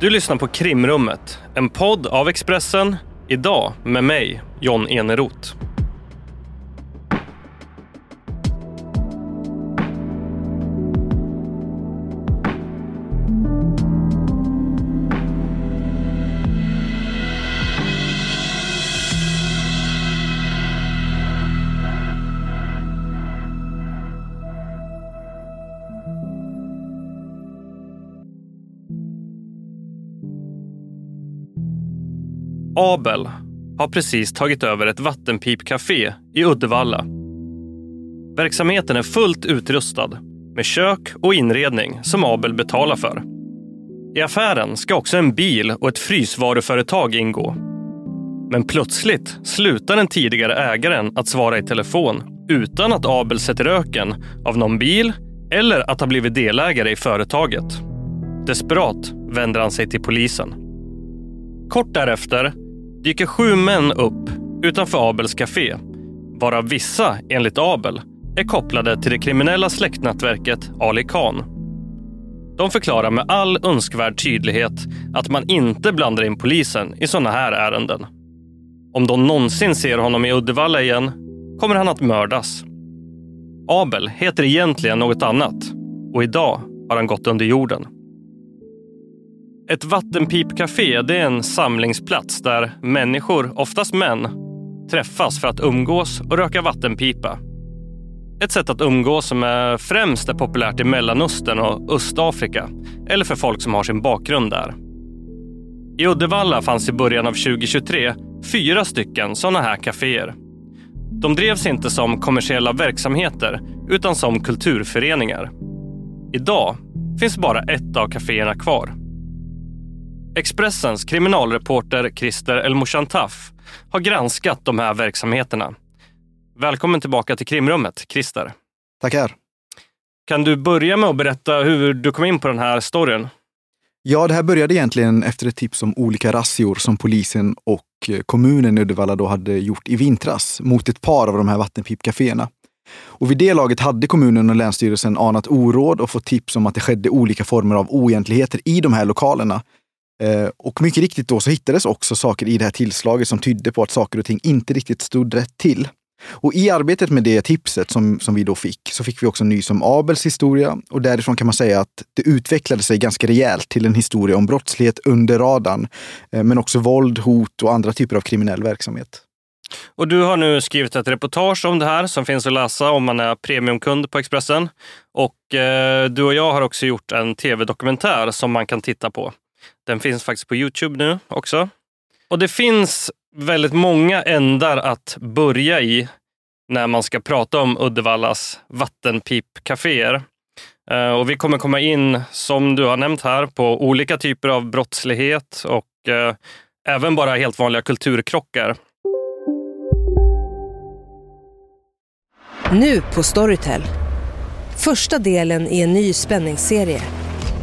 Du lyssnar på Krimrummet, en podd av Expressen. Idag med mig, John Eneroth. Abel har precis tagit över ett vattenpipcafé i Uddevalla. Verksamheten är fullt utrustad med kök och inredning som Abel betalar för. I affären ska också en bil och ett frysvaruföretag ingå. Men plötsligt slutar den tidigare ägaren att svara i telefon utan att Abel sett röken av någon bil eller att ha blivit delägare i företaget. Desperat vänder han sig till polisen. Kort därefter dyker sju män upp utanför Abels café, varav vissa, enligt Abel, är kopplade till det kriminella släktnätverket Ali Khan. De förklarar med all önskvärd tydlighet att man inte blandar in polisen i sådana här ärenden. Om de någonsin ser honom i Uddevalla igen kommer han att mördas. Abel heter egentligen något annat och idag har han gått under jorden. Ett vattenpipcafé det är en samlingsplats där människor, oftast män, träffas för att umgås och röka vattenpipa. Ett sätt att umgås som är främst är populärt i Mellanöstern och Östafrika eller för folk som har sin bakgrund där. I Uddevalla fanns i början av 2023 fyra stycken sådana här kaféer. De drevs inte som kommersiella verksamheter utan som kulturföreningar. Idag finns bara ett av kaféerna kvar. Expressens kriminalreporter Christer Elmoshantaf har granskat de här verksamheterna. Välkommen tillbaka till krimrummet, Christer. Tackar. Kan du börja med att berätta hur du kom in på den här storyn? Ja, det här började egentligen efter ett tips om olika razzior som polisen och kommunen i Uddevalla då hade gjort i vintras mot ett par av de här vattenpipcaféerna. Och vid det laget hade kommunen och Länsstyrelsen anat oråd och fått tips om att det skedde olika former av oegentligheter i de här lokalerna Eh, Eh, och mycket riktigt då så hittades också saker i det här tillslaget som tydde på att saker och ting inte riktigt stod rätt till. Och i arbetet med det tipset som, som vi då fick så fick vi också nys om Abels historia och därifrån kan man säga att det utvecklade sig ganska rejält till en historia om brottslighet under radarn, eh, men också våld, hot och andra typer av kriminell verksamhet. Och du har nu skrivit ett reportage om det här som finns att läsa om man är premiumkund på Expressen. Och eh, du och jag har också gjort en tv-dokumentär som man kan titta på. Den finns faktiskt på Youtube nu också. Och det finns väldigt många ändar att börja i när man ska prata om Uddevallas vattenpipcaféer. Eh, och vi kommer komma in, som du har nämnt här, på olika typer av brottslighet och eh, även bara helt vanliga kulturkrockar. Nu på Storytel. Första delen i en ny spänningsserie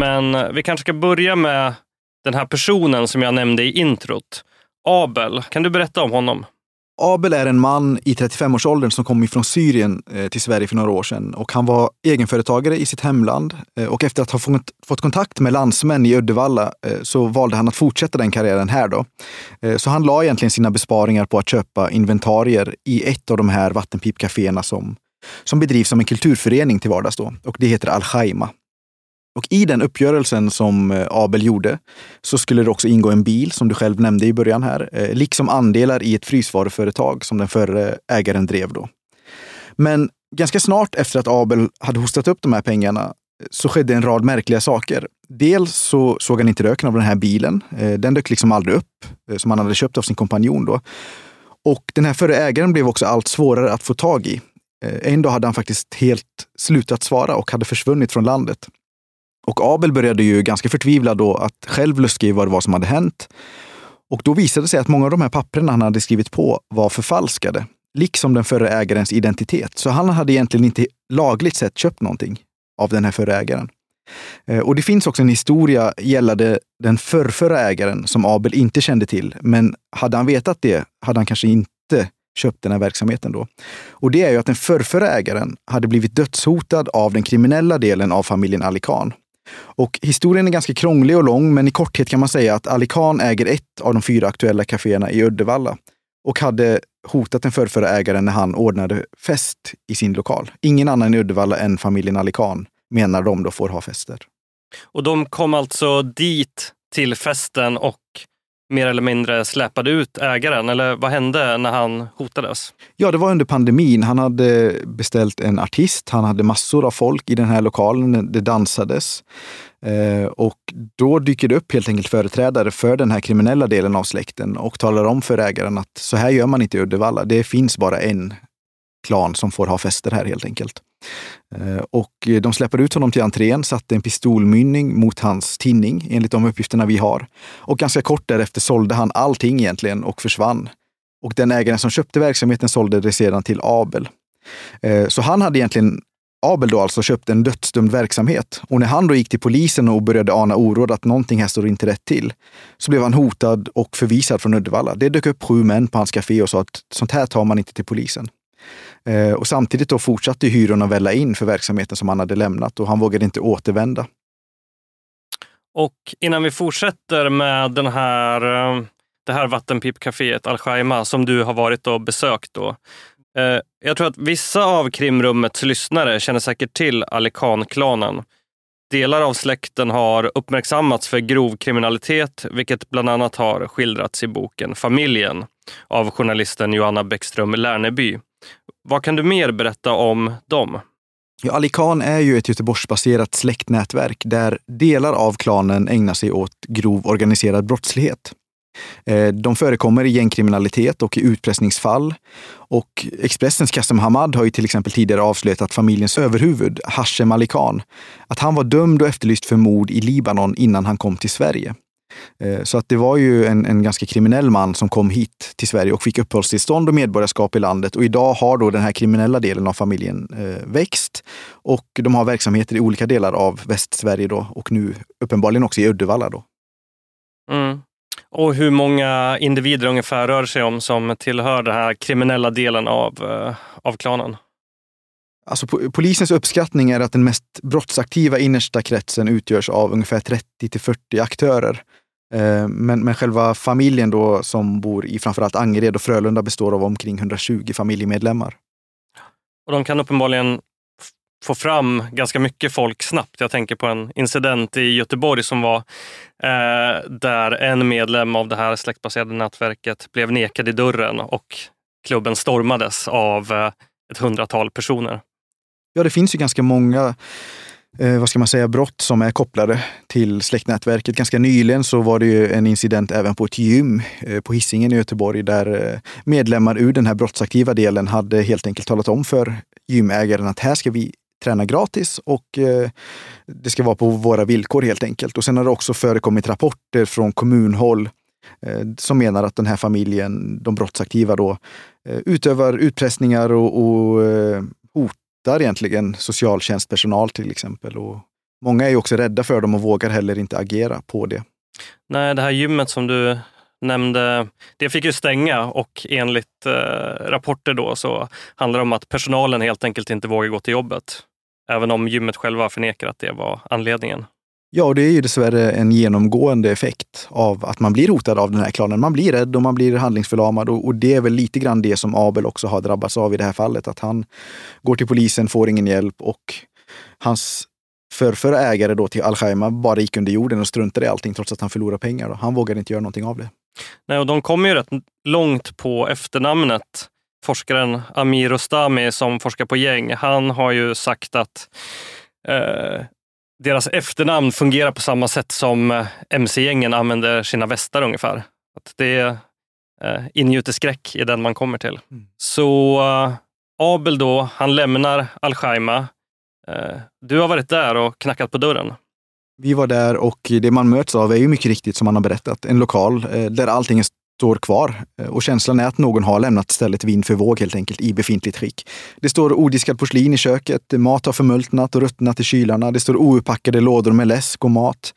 Men eh, vi kanske ska börja med den här personen som jag nämnde i introt. Abel, kan du berätta om honom? Abel är en man i 35-årsåldern som kom från Syrien eh, till Sverige för några år sedan. Och han var egenföretagare i sitt hemland eh, och efter att ha fått kontakt med landsmän i Uddevalla så valde han att fortsätta den karriären här. Då. Så han la egentligen sina besparingar på att köpa inventarier i ett av de här vattenpipkaféerna som, som bedrivs som en kulturförening till vardags. Då. Och det heter Al-Khaima. Och i den uppgörelsen som eh, Abel gjorde så skulle det också ingå en bil, som du själv nämnde i början här, eh, liksom andelar i ett frysvaruföretag som den förre ägaren drev då. Men ganska snart efter att Abel hade hostat upp de här pengarna eh, så skedde en rad märkliga saker. Dels så såg han inte röken av den här bilen. Den dök liksom aldrig upp, som han hade köpt av sin kompanjon då. Och den här förre ägaren blev också allt svårare att få tag i. En dag hade han faktiskt helt slutat svara och hade försvunnit från landet. Och Abel började ju ganska förtvivlad då att själv luska i vad det var som hade hänt. Och då visade det sig att många av de här papperna han hade skrivit på var förfalskade, liksom den förre ägarens identitet. Så han hade egentligen inte lagligt sett köpt någonting av den här förre ägaren. Eh, och det finns också en historia gällande den förrförra ägaren som Abel inte kände till. Men hade han vetat det hade han kanske inte köpt den här verksamheten då. Och det är ju att den förrförra ägaren hade blivit dödshotad av den kriminella delen av familjen Ali Khan. Och historien är ganska krånglig och lång, men i korthet kan man säga att Ali Khan äger ett av de fyra aktuella kaféerna i Uddevalla och hade hotat den förrförra ägaren när han ordnade fest i sin lokal. Ingen annan i Uddevalla än familjen Ali Khan menar de då får ha fester. Och de kom alltså dit till festen och mer eller mindre släpade ut ägaren? Eller vad hände när han hotades? Ja, det var under pandemin. Han hade beställt en artist. Han hade massor av folk i den här lokalen. Det dansades. Eh, och då dyker det upp helt enkelt företrädare för den här kriminella delen av släkten och talar om för ägaren att så här gör man inte i Uddevalla. Det finns bara en klan som får ha fester här helt enkelt. Eh, och de släpper ut honom till entrén, satte en pistolmynning mot hans tinning enligt de uppgifterna vi har. Och ganska kort därefter sålde han allting egentligen och försvann. Och den ägaren som köpte verksamheten sålde det sedan till Abel. Eh, så han hade egentligen Abel då alltså köpt en dödsdömd verksamhet. Och när han då gick till polisen och började ana oråd att någonting här står inte rätt till, så blev han hotad och förvisad från Uddevalla. Det dök upp sju män på hans café och sa att sånt här tar man inte till polisen. Eh, och samtidigt då fortsatte hyrorna välla in för verksamheten som han hade lämnat och han vågade inte återvända. Och innan vi fortsätter med den här, eh, det här vattenpipcaféet Al som du har varit och besökt. Då. Eh, jag tror att vissa av krimrummets lyssnare känner säkert till Alikan-klanen. Delar av släkten har uppmärksammats för grov kriminalitet, vilket bland annat har skildrats i boken Familjen av journalisten Johanna Bäckström Lärneby. Vad kan du mer berätta om dem? Ja, Ali Khan är ju ett Göteborgsbaserat släktnätverk där delar av klanen ägnar sig åt grov organiserad brottslighet. Eh, de förekommer i gängkriminalitet och i utpressningsfall. Och Expressens Kassem Hamad har ju till exempel tidigare avslöjat att familjens överhuvud, Hashem Ali Khan, att han var dömd och efterlyst för mord i Libanon innan han kom till Sverige. Eh, så att det var ju en, en ganska kriminell man som kom hit till Sverige och fick uppehållstillstånd och medborgarskap i landet. Och idag har då den här kriminella delen av familjen eh, växt och de har verksamheter i olika delar av Västsverige då och nu uppenbarligen också i Uddevalla. Då. Mm. Och hur många individer ungefär rör sig om som tillhör den här kriminella delen av, eh, av klanen? Alltså, polisens uppskattning är att den mest brottsaktiva innersta kretsen utgörs av ungefär 30 till 40 aktörer. Eh, men, men själva familjen då som bor i framförallt Angered och Frölunda består av omkring 120 familjemedlemmar. Och de kan uppenbarligen få fram ganska mycket folk snabbt. Jag tänker på en incident i Göteborg som var eh, där en medlem av det här släktbaserade nätverket blev nekad i dörren och klubben stormades av eh, ett hundratal personer. Ja, det finns ju ganska många eh, vad ska man säga, brott som är kopplade till släktnätverket. Ganska nyligen så var det ju en incident även på ett gym eh, på Hisingen i Göteborg där eh, medlemmar ur den här brottsaktiva delen hade helt enkelt talat om för gymägaren att här ska vi träna gratis och eh, det ska vara på våra villkor helt enkelt. Och sen har det också förekommit rapporter från kommunhåll eh, som menar att den här familjen, de brottsaktiva då, eh, utövar utpressningar och, och eh, hot hittar egentligen socialtjänstpersonal till exempel. Och många är ju också rädda för dem och vågar heller inte agera på det. Nej, det här gymmet som du nämnde, det fick ju stänga och enligt eh, rapporter då så handlar det om att personalen helt enkelt inte vågar gå till jobbet. Även om gymmet själva förnekar att det var anledningen. Ja, och det är ju dessvärre en genomgående effekt av att man blir hotad av den här klanen. Man blir rädd och man blir handlingsförlamad och, och det är väl lite grann det som Abel också har drabbats av i det här fallet. Att han går till polisen, får ingen hjälp och hans förrförra ägare då till al-Khaima bara gick under jorden och struntade i allting trots att han förlorade pengar. Då. Han vågade inte göra någonting av det. Nej, och de kommer ju rätt långt på efternamnet forskaren Amir Rostami som forskar på gäng, han har ju sagt att eh, deras efternamn fungerar på samma sätt som eh, mc-gängen använder sina västar ungefär. Att det eh, ingjuter skräck i den man kommer till. Mm. Så eh, Abel då, han lämnar Al-Shaima. Eh, du har varit där och knackat på dörren. Vi var där och det man möts av är ju mycket riktigt som man har berättat, en lokal där allting står kvar. Eh, och känslan är att någon har lämnat stället vind för våg helt enkelt i befintligt skick. Det står odiskad porslin i köket, mat har förmultnat och ruttnat i kylarna. Det står ouppackade lådor med läsk och mat.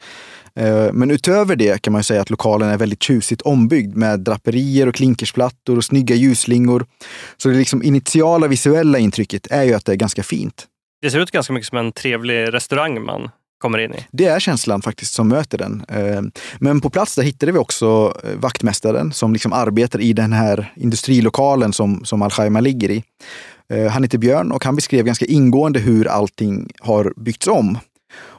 Eh, men utöver det kan man säga att lokalen är väldigt tjusigt ombyggd med draperier och klinkersplattor och snygga ljusslingor. Så det liksom initiala visuella intrycket är ju att det är ganska fint. Det ser ut ganska mycket som en trevlig restaurang man kommer in i. Det är känslan faktiskt som möter den. Ehm, men på plats där hittade vi också eh, vaktmästaren som liksom arbetar i den här industrilokalen som, som al-Khaima ligger i. Eh, han heter Björn och han beskrev ganska ingående hur allting har byggts om.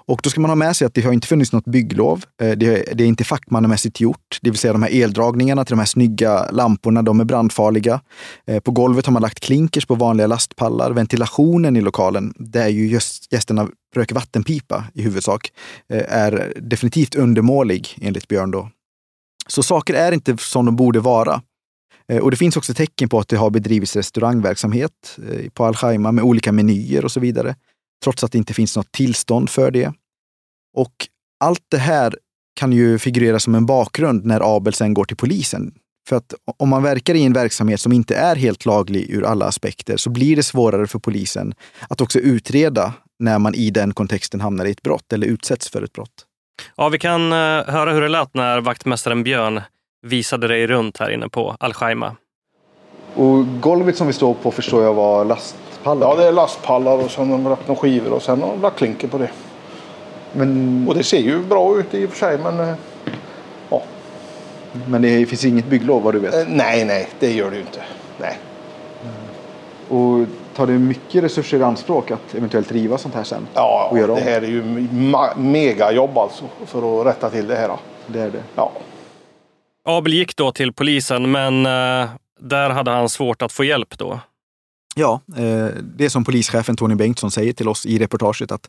Och då ska man ha med sig att det har inte funnits något bygglov. Eh, det är, inte fackmannamässigt gjort, det vill säga de här eldragningarna till de här snygga lamporna, de är brandfarliga. Eh, på golvet har man lagt klinkers på vanliga lastpallar. Ventilationen i lokalen, där ju just gästerna röker vattenpipa i huvudsak, eh, är definitivt undermålig enligt Björn. Då. Så saker är inte som de borde vara. Och det finns också tecken på att det har bedrivits restaurangverksamhet på al-Khaima med olika menyer och så vidare trots att det inte finns något tillstånd för det. Och allt det här kan ju figurera som en bakgrund när Abel sen går till polisen. För att om man verkar i en verksamhet som inte är helt laglig ur alla aspekter så blir det svårare för polisen att också utreda när man i den kontexten hamnar i ett brott eller utsätts för ett brott. Ja, vi kan uh, höra hur det lät när vaktmästaren Björn visade dig runt här inne på Al-Shaima. Och golvet som vi står på förstår jag var last lastpallar? Ja, det är lastpallar och sen har de lagt några skivor och sen har de lagt klinker på det. Men... Och det ser ju bra ut i och för sig men eh, ja. Men det finns inget bygglov vad du vet? Eh, nej, nej, det gör det ju inte. Nej. Och tar det mycket resurser i anspråk att eventuellt riva sånt här sen? Ja, och göra det här är ju megajobb alltså för att rätta till det här. Det är det? Ja. Abel gick då till polisen men eh, där hade han svårt att få hjälp då. Ja, eh, det är som polischefen Tony Bengtsson säger till oss i reportaget att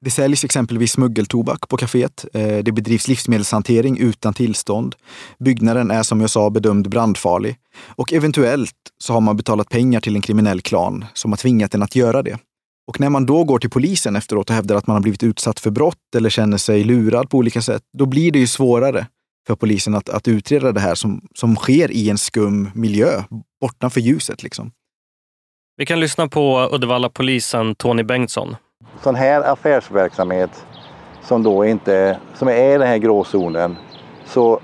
det säljs exempelvis smuggeltobak på kaféet. Eh, det bedrivs livsmedelshantering utan tillstånd. Byggnaden är som jag sa bedömd brandfarlig. Och eventuellt så har man betalat pengar till en kriminell klan som har tvingat den att göra det. Och när man då går till polisen efteråt och hävdar att man har blivit utsatt för brott eller känner sig lurad på olika sätt, då blir det ju svårare för polisen att, att utreda det här som, som sker i en skum miljö, bortanför ljuset. Liksom. Vi kan lyssna på Uddevalla-polisen Tony Bengtsson. Sån här affärsverksamhet som då inte, som är i den här gråzonen, så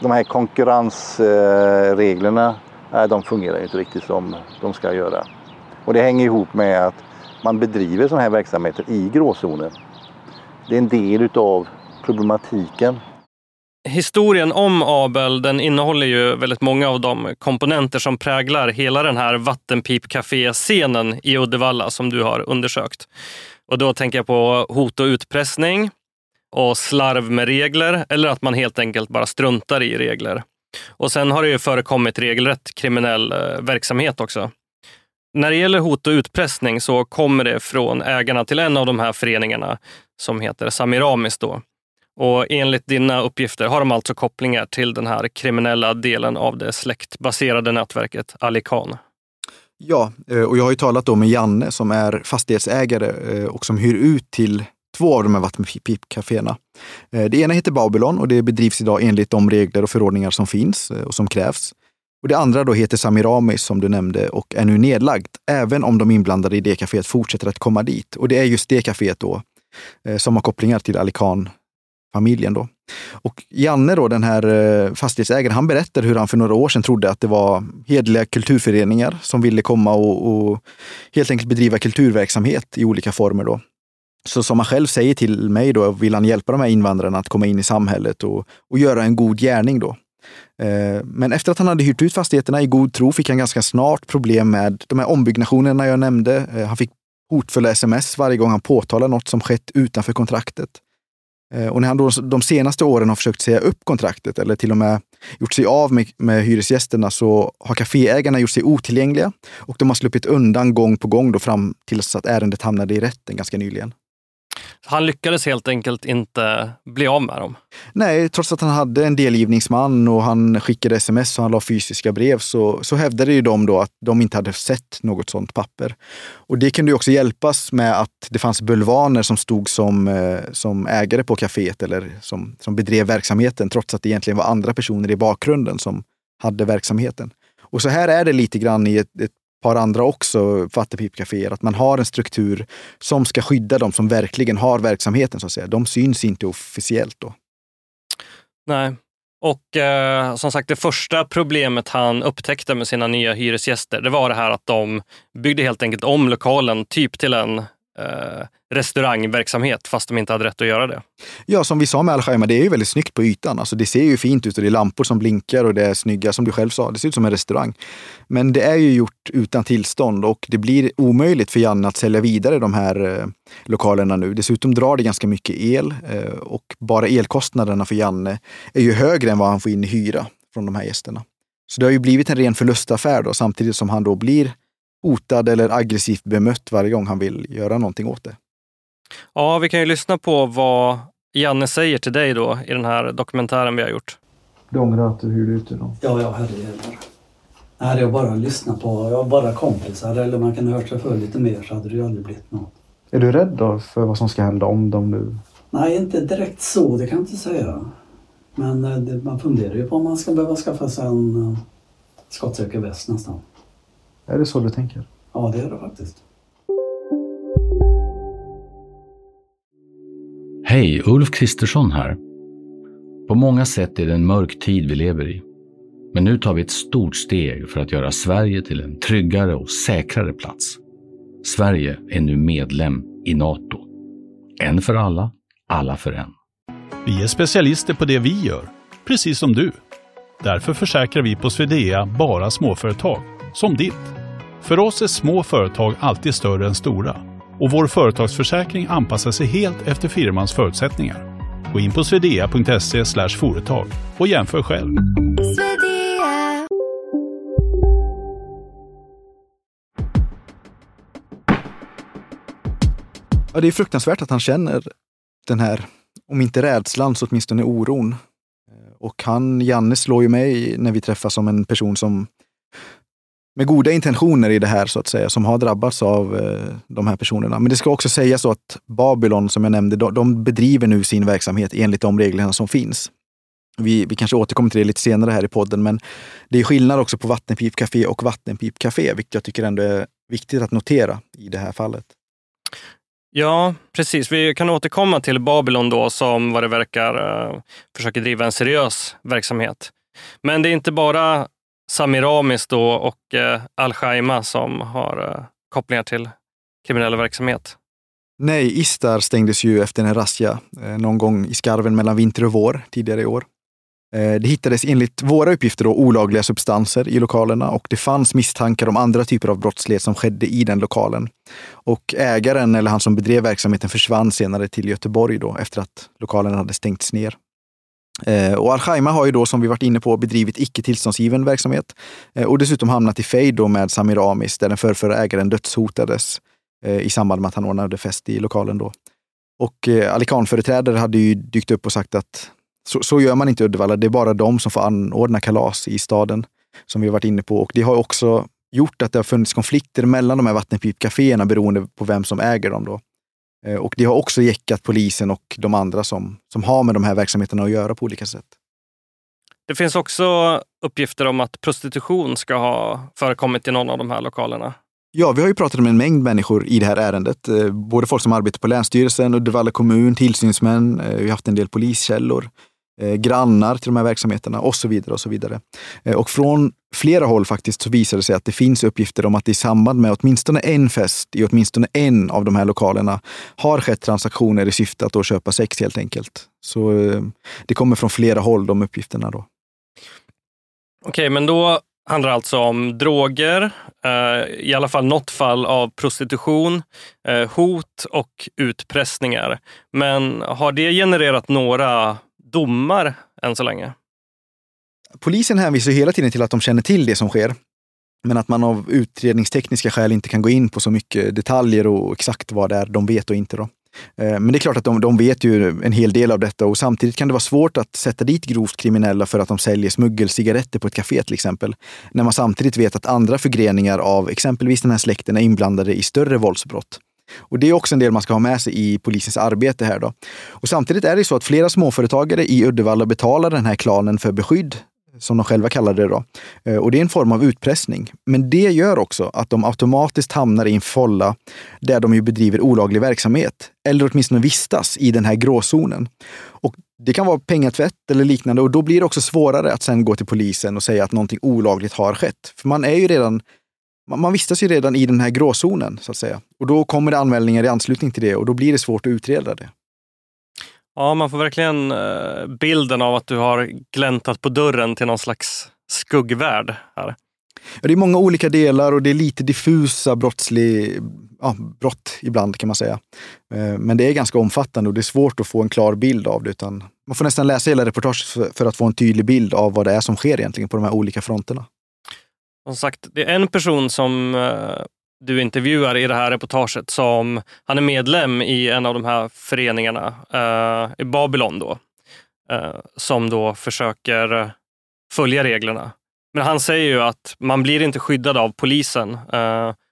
de här konkurrensreglerna, eh, de fungerar inte riktigt som de ska göra. Och det hänger ihop med att man bedriver sådana här verksamheter i gråzonen. Det är en del utav problematiken historien om Abel den innehåller ju väldigt många av de komponenter som präglar hela den här vattenpipcafé-scenen i Uddevalla som du har undersökt. Och då tänker jag på hot och utpressning och slarv med regler eller att man helt enkelt bara struntar i regler. Och sen har det ju förekommit regelrätt kriminell eh, verksamhet också. När det gäller hot och utpressning så kommer det från ägarna till en av de här föreningarna som heter Samiramis. Då. Och enligt dina uppgifter har de alltså kopplingar till den här kriminella delen av det släktbaserade nätverket Alican. Ja, eh, och jag har ju talat då med Janne som är fastighetsägare eh, och som hyr ut till två av de här vattenpipkaféerna. Eh, det ena heter Babylon och det bedrivs idag enligt de regler och förordningar som finns och som krävs. Och det andra då heter Samiramis som du nämnde och är nu nedlagt, även om de inblandade i det kaféet fortsätter att komma dit. Och det är just det kaféet då som har kopplingar till Alikan familjen. Då. Och Janne, då, den här eh, fastighetsägaren, han berättar hur han för några år sedan trodde att det var hedliga kulturföreningar som ville komma och, och helt enkelt bedriva kulturverksamhet i olika former. Då. Så som han själv säger till mig då vill han hjälpa de här invandrarna att komma in i samhället och, och göra en god gärning. då. Eh, men efter att han hade hyrt ut fastigheterna i god tro fick han ganska snart problem med de här ombyggnationerna jag nämnde. Eh, han fick hotfulla sms varje gång han påtalade något som skett utanför kontraktet. Eh, och när han då de senaste åren har försökt säga upp kontraktet eller till och med gjort sig av med, med hyresgästerna så har kaféägarna gjort sig otillgängliga och de har sluppit undan gång på gång då fram tills att ärendet hamnade i rätten ganska nyligen. Han lyckades helt enkelt inte bli av med dem. Nej, trots att han hade en delgivningsman och han skickade sms och han la fysiska brev så, så hävdade ju de då att de inte hade sett något sådant papper. Och det kunde ju också hjälpas med att det fanns bulvaner som stod som, eh, som ägare på kaféet eller som, som bedrev verksamheten trots att det egentligen var andra personer i bakgrunden som hade verksamheten. Och så här är det lite grann i ett, ett har andra också fattigpipcaféer, att man har en struktur som ska skydda de som verkligen har verksamheten. så att säga. De syns inte officiellt då. Nej. Och eh, som sagt, det första problemet han upptäckte med sina nya hyresgäster, det var det här att de byggde helt enkelt om lokalen typ till en eh, restaurangverksamhet fast de inte hade rätt att göra det. Ja, som vi sa med Al det är ju väldigt snyggt på ytan. Alltså, det ser ju fint ut och det är lampor som blinkar och det är snygga, som du själv sa, det ser ut som en restaurang. Men det är ju gjort utan tillstånd och det blir omöjligt för Janne att sälja vidare de här eh, lokalerna nu. Dessutom drar det ganska mycket el eh, och bara elkostnaderna för Janne är ju högre än vad han får in i hyra från de här gästerna. Så det har ju blivit en ren förlustaffär då, samtidigt som han då blir hotad eller aggressivt bemött varje gång han vill göra någonting åt det. Ja, vi kan ju lyssna på vad Janne säger till dig då i den här dokumentären vi har gjort. Du ångrar att du hyrde ut dem? Ja, ja herrejävlar. Hade jag bara lyssnat på, jag bara kompisar eller man kan ha hört sig för lite mer så hade det ju aldrig blivit något. Är du rädd då för vad som ska hända om dem nu? Nej, inte direkt så, det kan jag inte säga. Men eh, det, man funderar ju på om man ska behöva skaffa sig en uh, skottsäker väst nästan. Är det så du tänker? Ja, det är det faktiskt. Hej, Ulf Kristersson här. På många sätt är det en mörk tid vi lever i. Men nu tar vi ett stort steg för att göra Sverige till en tryggare och säkrare plats. Sverige är nu medlem i Nato. En för alla, alla för en. Vi är specialister på det vi gör, precis som du. Därför försäkrar vi på Swedea bara småföretag, som ditt. För oss är små företag alltid större än stora och vår företagsförsäkring anpassar sig helt efter firmans förutsättningar. Gå in på swedea.se företag och jämför själv. Ja, det är fruktansvärt att han känner den här, om inte rädslan så åtminstone oron. Och han, Janne, slår ju mig när vi träffas som en person som med goda intentioner i det här, så att säga, som har drabbats av eh, de här personerna. Men det ska också sägas så att Babylon, som jag nämnde, de, de bedriver nu sin verksamhet enligt de reglerna som finns. Vi, vi kanske återkommer till det lite senare här i podden, men det är skillnad också på vattenpipcafé och vattenpipcafé, vilket jag tycker ändå är viktigt att notera i det här fallet. Ja, precis. Vi kan återkomma till Babylon då, som vad det verkar eh, försöker driva en seriös verksamhet. Men det är inte bara Samiramis då och eh, Al-Shaima som har eh, kopplingar till kriminell verksamhet. Nej, Istar stängdes ju efter en razzia eh, någon gång i skarven mellan vinter och vår tidigare i år. Eh, det hittades enligt våra uppgifter då olagliga substanser i lokalerna och det fanns misstankar om andra typer av brottslighet som skedde i den lokalen. Och ägaren, eller han som bedrev verksamheten, försvann senare till Göteborg då efter att lokalen hade stängts ner. Eh, och Al-Khaima har ju då, som vi varit inne på, bedrivit icke tillståndsgiven verksamhet eh, och dessutom hamnat i fejd med Samir Amis där den förrförra ägaren dödshotades eh, i samband med att han ordnade fest i lokalen. Då. Och Ali Khan-företrädare hade ju dykt upp och sagt att så, så, gör man inte i Uddevalla, det är bara de som får anordna kalas i staden, som vi har varit inne på. Och det har också gjort att det har funnits konflikter mellan de här vattenpipkaféerna beroende på vem som äger dem. Då. Eh, och det har också jäckat polisen och de andra som, som har med de här verksamheterna att göra på olika sätt. Det finns också uppgifter om att prostitution ska ha förekommit i någon av de här lokalerna. Ja, vi har ju pratat med en mängd människor i det här ärendet. Eh, både folk som arbetar på Länsstyrelsen, Uddevalla kommun, tillsynsmän, eh, vi har haft en del poliskällor. Eh, grannar till de här verksamheterna och så vidare. Och så vidare. Eh, och från flera håll faktiskt så visar det sig att det finns uppgifter om att det i samband med åtminstone en fest i åtminstone en av de här lokalerna har skett transaktioner i syfte att då köpa sex helt enkelt. Så eh, det kommer från flera håll, de uppgifterna. då. Okej, men då handlar det alltså om droger, eh, i alla fall något fall av prostitution, eh, hot och utpressningar. Men har det genererat några domar än så länge. Polisen hänvisar hela tiden till att de känner till det som sker. Men att man av utredningstekniska skäl inte kan gå in på så mycket detaljer och exakt vad det är de vet och inte. Då. Eh, men det är klart att de, de vet ju en hel del av detta och samtidigt kan det vara svårt att sätta dit grovt kriminella för att de säljer smuggelcigaretter på ett kafé, till exempel. När man samtidigt vet att andra förgreningar av exempelvis den här släkten är inblandade i större våldsbrott. Och det är också en del man ska ha med sig i polisens arbete här. Då. Och samtidigt är det så att flera småföretagare i Uddevalla betalar den här klanen för beskydd som de själva kallar det. Då. Eh, och det är en form av utpressning. Men det gör också att de automatiskt hamnar i en folla där de ju bedriver olaglig verksamhet. Eller åtminstone vistas i den här gråzonen. Och det kan vara pengatvätt eller liknande och då blir det också svårare att sen gå till polisen och säga att någonting olagligt har skett. För man är ju redan man vistas ju redan i den här gråzonen, så att säga. Och då kommer det anmälningar i anslutning till det och då blir det svårt att utreda det. Ja, man får verkligen eh, bilden av att du har gläntat på dörren till någon slags skuggvärld här. Ja, det är många olika delar och det är lite diffusa brottslig, ja, brott ibland kan man säga. Eh, men det är ganska omfattande och det är svårt att få en klar bild av det. Utan man får nästan läsa hela reportaget för att få en tydlig bild av vad det är som sker egentligen på de här olika fronterna. Som sagt, det är en person som eh, du intervjuar i det här reportaget som han är medlem i en av de här föreningarna eh, i Babylon då. Eh, som då försöker följa reglerna. Men han säger ju att man blir inte skyddad av polisen.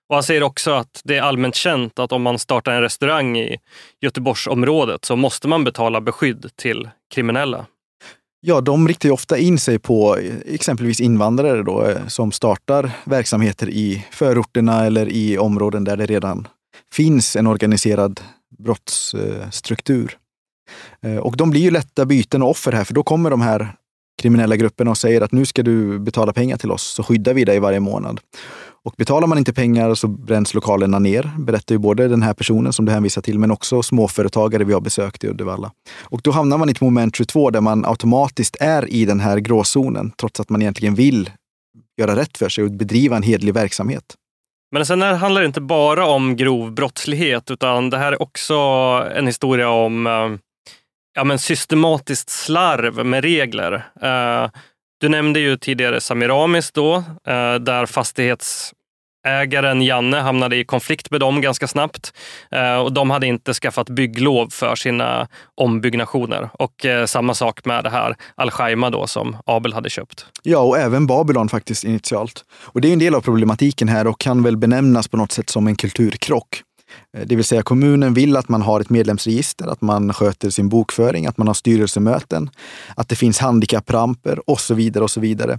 Och Han säger också att det är allmänt känt att om man startar en restaurang i Göteborgsområdet så måste man betala beskydd till kriminella. Ja, de riktar ju ofta in sig på eh, exempelvis invandrare då, eh, som startar verksamheter i förorterna eller i områden där det redan finns en organiserad brottsstruktur. Eh, och de blir ju lätta byten och offer här, för då kommer de här kriminella grupperna och säger att nu ska du betala pengar till oss så skyddar vi dig varje månad. Och betalar man inte pengar så bränns lokalerna ner, berättar ju både den här personen som du hänvisar till, men också småföretagare vi har besökt i Uddevalla. Och då hamnar man i ett moment 22 där man automatiskt är i den här gråzonen, trots att man egentligen vill göra rätt för sig och bedriva en hedlig verksamhet. Men sen handlar det inte bara om grov brottslighet, utan det här är också en historia om eh, ja, men systematiskt slarv med regler. Eh, du nämnde ju tidigare Samiramis då, eh, där fastighetsägaren Janne hamnade i konflikt med dem ganska snabbt. Eh, och de hade inte skaffat bygglov för sina ombyggnationer. Och samma sak med det här Al-Shaima då som Abel hade köpt. Ja, och även Babylon faktiskt initialt. Och det är en del av problematiken här och kan väl benämnas på något sätt som en kulturkrock. Eh, det vill säga kommunen vill att man har ett medlemsregister, att man sköter sin bokföring, att man har styrelsemöten, att det finns handikappramper och så vidare. Och så vidare.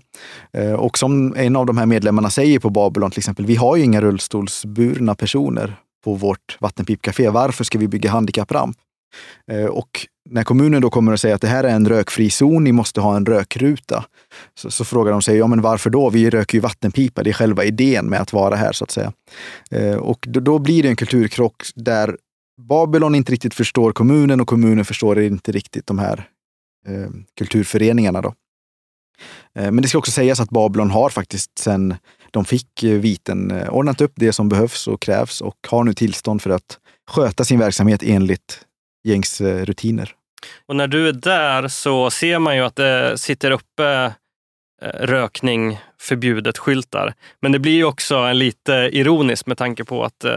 Eh, och som en av de här medlemmarna säger på Babylon till exempel, vi har ju inga rullstolsburna personer på vårt vattenpipcafé. Varför ska vi bygga handikappramp? Eh, och när kommunen då kommer och säger att det här är en rökfri zon, ni måste ha en rökruta, så, så frågar de sig, ja men varför då? Vi röker ju vattenpipa, det är själva idén med att vara här så att säga. Eh, och då, då, blir det en kulturkrock där Babylon inte riktigt förstår kommunen och kommunen förstår inte riktigt de här eh, kulturföreningarna. Då. Eh, men det ska också sägas att Babylon har faktiskt sedan de fick eh, viten ordnat upp det som behövs och krävs och har nu tillstånd för att sköta sin verksamhet enligt gängs rutiner. Och när du är där så ser man ju att det sitter uppe eh, rökning förbjudet-skyltar. Men det blir ju också lite ironiskt med tanke på att eh,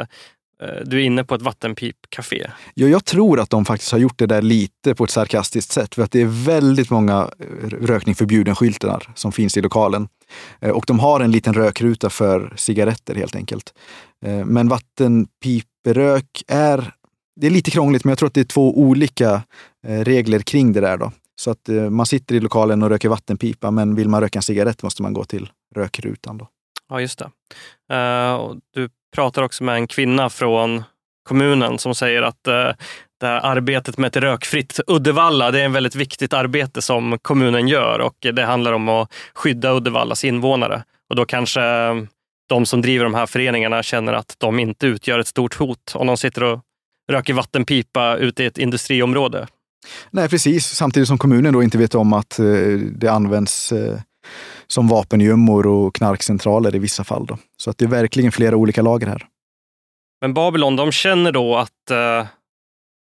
eh, du är inne på ett vattenpipcafé. Ja, jag tror att de faktiskt har gjort det där lite på ett sarkastiskt sätt. För att det är väldigt många rökning förbjuden-skyltar som finns i lokalen. Och de har en liten rökruta för cigaretter helt enkelt. Men vattenpiprök är det är lite krångligt, men jag tror att det är två olika eh, regler kring det där. Då. Så att eh, man sitter i lokalen och röker vattenpipa, men vill man röka en cigarett måste man gå till rökrutan. Då. Ja, just det. Uh, du pratar också med en kvinna från kommunen som säger att uh, det här arbetet med ett rökfritt Uddevalla, det är ett väldigt viktigt arbete som kommunen gör och det handlar om att skydda Uddevallas invånare. Och då kanske de som driver de här föreningarna känner att de inte utgör ett stort hot om de sitter och röker vattenpipa ute i ett industriområde. Nej, precis. Samtidigt som kommunen då inte vet om att eh, det används eh, som vapengömmor och knarkcentraler i vissa fall. Då. Så att det är verkligen flera olika lager här. Men Babylon, de känner då att eh,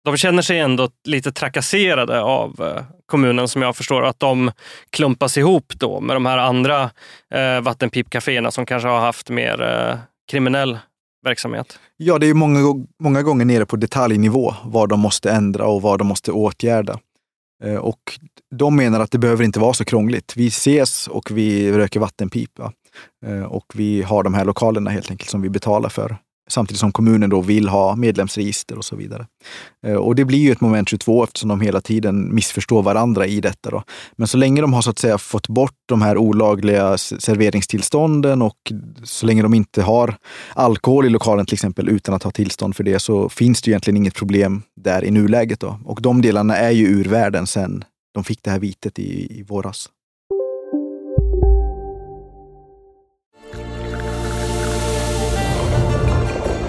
de känner sig ändå lite trakasserade av kommunen som jag förstår. Att de klumpas ihop då med de här andra vattenpipcaféerna som kanske har haft mer kriminell verksamhet? Ja, det är många, många gånger nere på detaljnivå vad de måste ändra och vad de måste åtgärda. Eh, och de menar att det behöver inte vara så krångligt. Vi ses och vi röker vattenpipa. Eh, och vi har de här lokalerna helt enkelt som vi betalar för. Samtidigt som kommunen då vill ha medlemsregister och så vidare. Eh, och det blir ju ett moment 22 eftersom de hela tiden missförstår varandra i detta. Då. Men så länge de har så att säga fått bort de här olagliga serveringstillstånden och så länge de inte har alkohol i lokalen till exempel utan att ha tillstånd för det så finns det egentligen inget problem där i nuläget. Då. Och de delarna är ju ur världen sen de fick det här vitet i, i våras.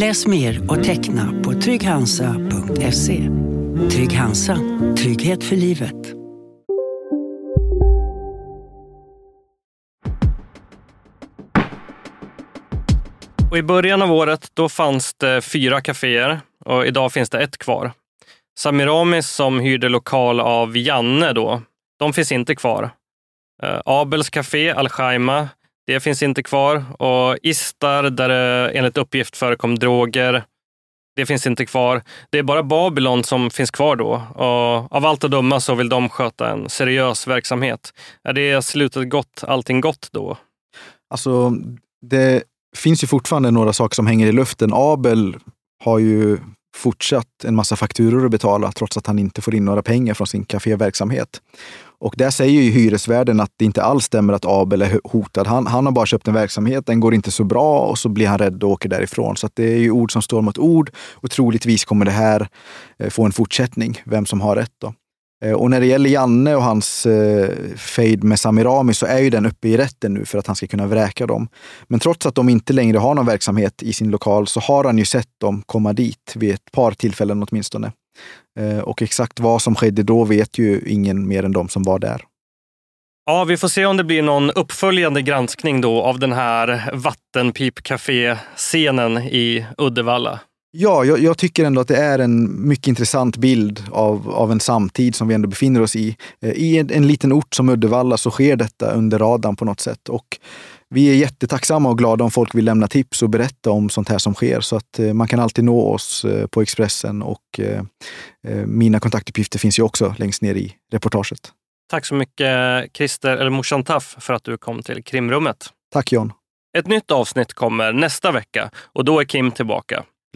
Läs mer och teckna på trygghansa.se. Trygg Hansa. Trygghet för livet. Och I början av året då fanns det fyra kaféer och idag finns det ett kvar. Samiramis som hyrde lokal av Janne då, de finns inte kvar. Eh, Abels café, Al Shaima, det finns inte kvar. Och Istar, där det enligt uppgift förekom droger, det finns inte kvar. Det är bara Babylon som finns kvar då. Och av allt att döma så vill de sköta en seriös verksamhet. Är det slutet gott, allting gott då? Alltså, det finns ju fortfarande några saker som hänger i luften. Abel har ju fortsatt en massa fakturor att betala trots att han inte får in några pengar från sin kaféverksamhet. Och där säger ju hyresvärden att det inte alls stämmer att Abel är hotad. Han, han har bara köpt en verksamhet, den går inte så bra och så blir han rädd och åker därifrån. Så det är ju ord som står mot ord och troligtvis kommer det här eh, få en fortsättning, vem som har rätt. Då. Eh, och när det gäller Janne och hans eh, fejd med Samirami så är ju den uppe i rätten nu för att han ska kunna vräka dem. Men trots att de inte längre har någon verksamhet i sin lokal så har han ju sett dem komma dit vid ett par tillfällen åtminstone. Eh, och exakt vad som skedde då vet ju ingen mer än de som var där. Ja, vi får se om det blir någon uppföljande granskning då av den här vattenpipcafé-scenen i Uddevalla. Ja, jag, jag, tycker ändå att det är en mycket intressant bild av, av en samtid som vi ändå befinner oss i. Eh, I en, en liten ort som Uddevalla så sker detta under radarn på något sätt. Och vi är jättetacksamma och glada om folk vill lämna tips och berätta om sånt här som sker. Så att eh, man kan alltid nå oss eh, på Expressen och mina kontaktuppgifter finns ju också längst ner i reportaget. Tack så mycket Christer, eller morsan Taff, för att du kom till krimrummet. Tack John. Ett nytt avsnitt kommer nästa vecka och då är Kim tillbaka.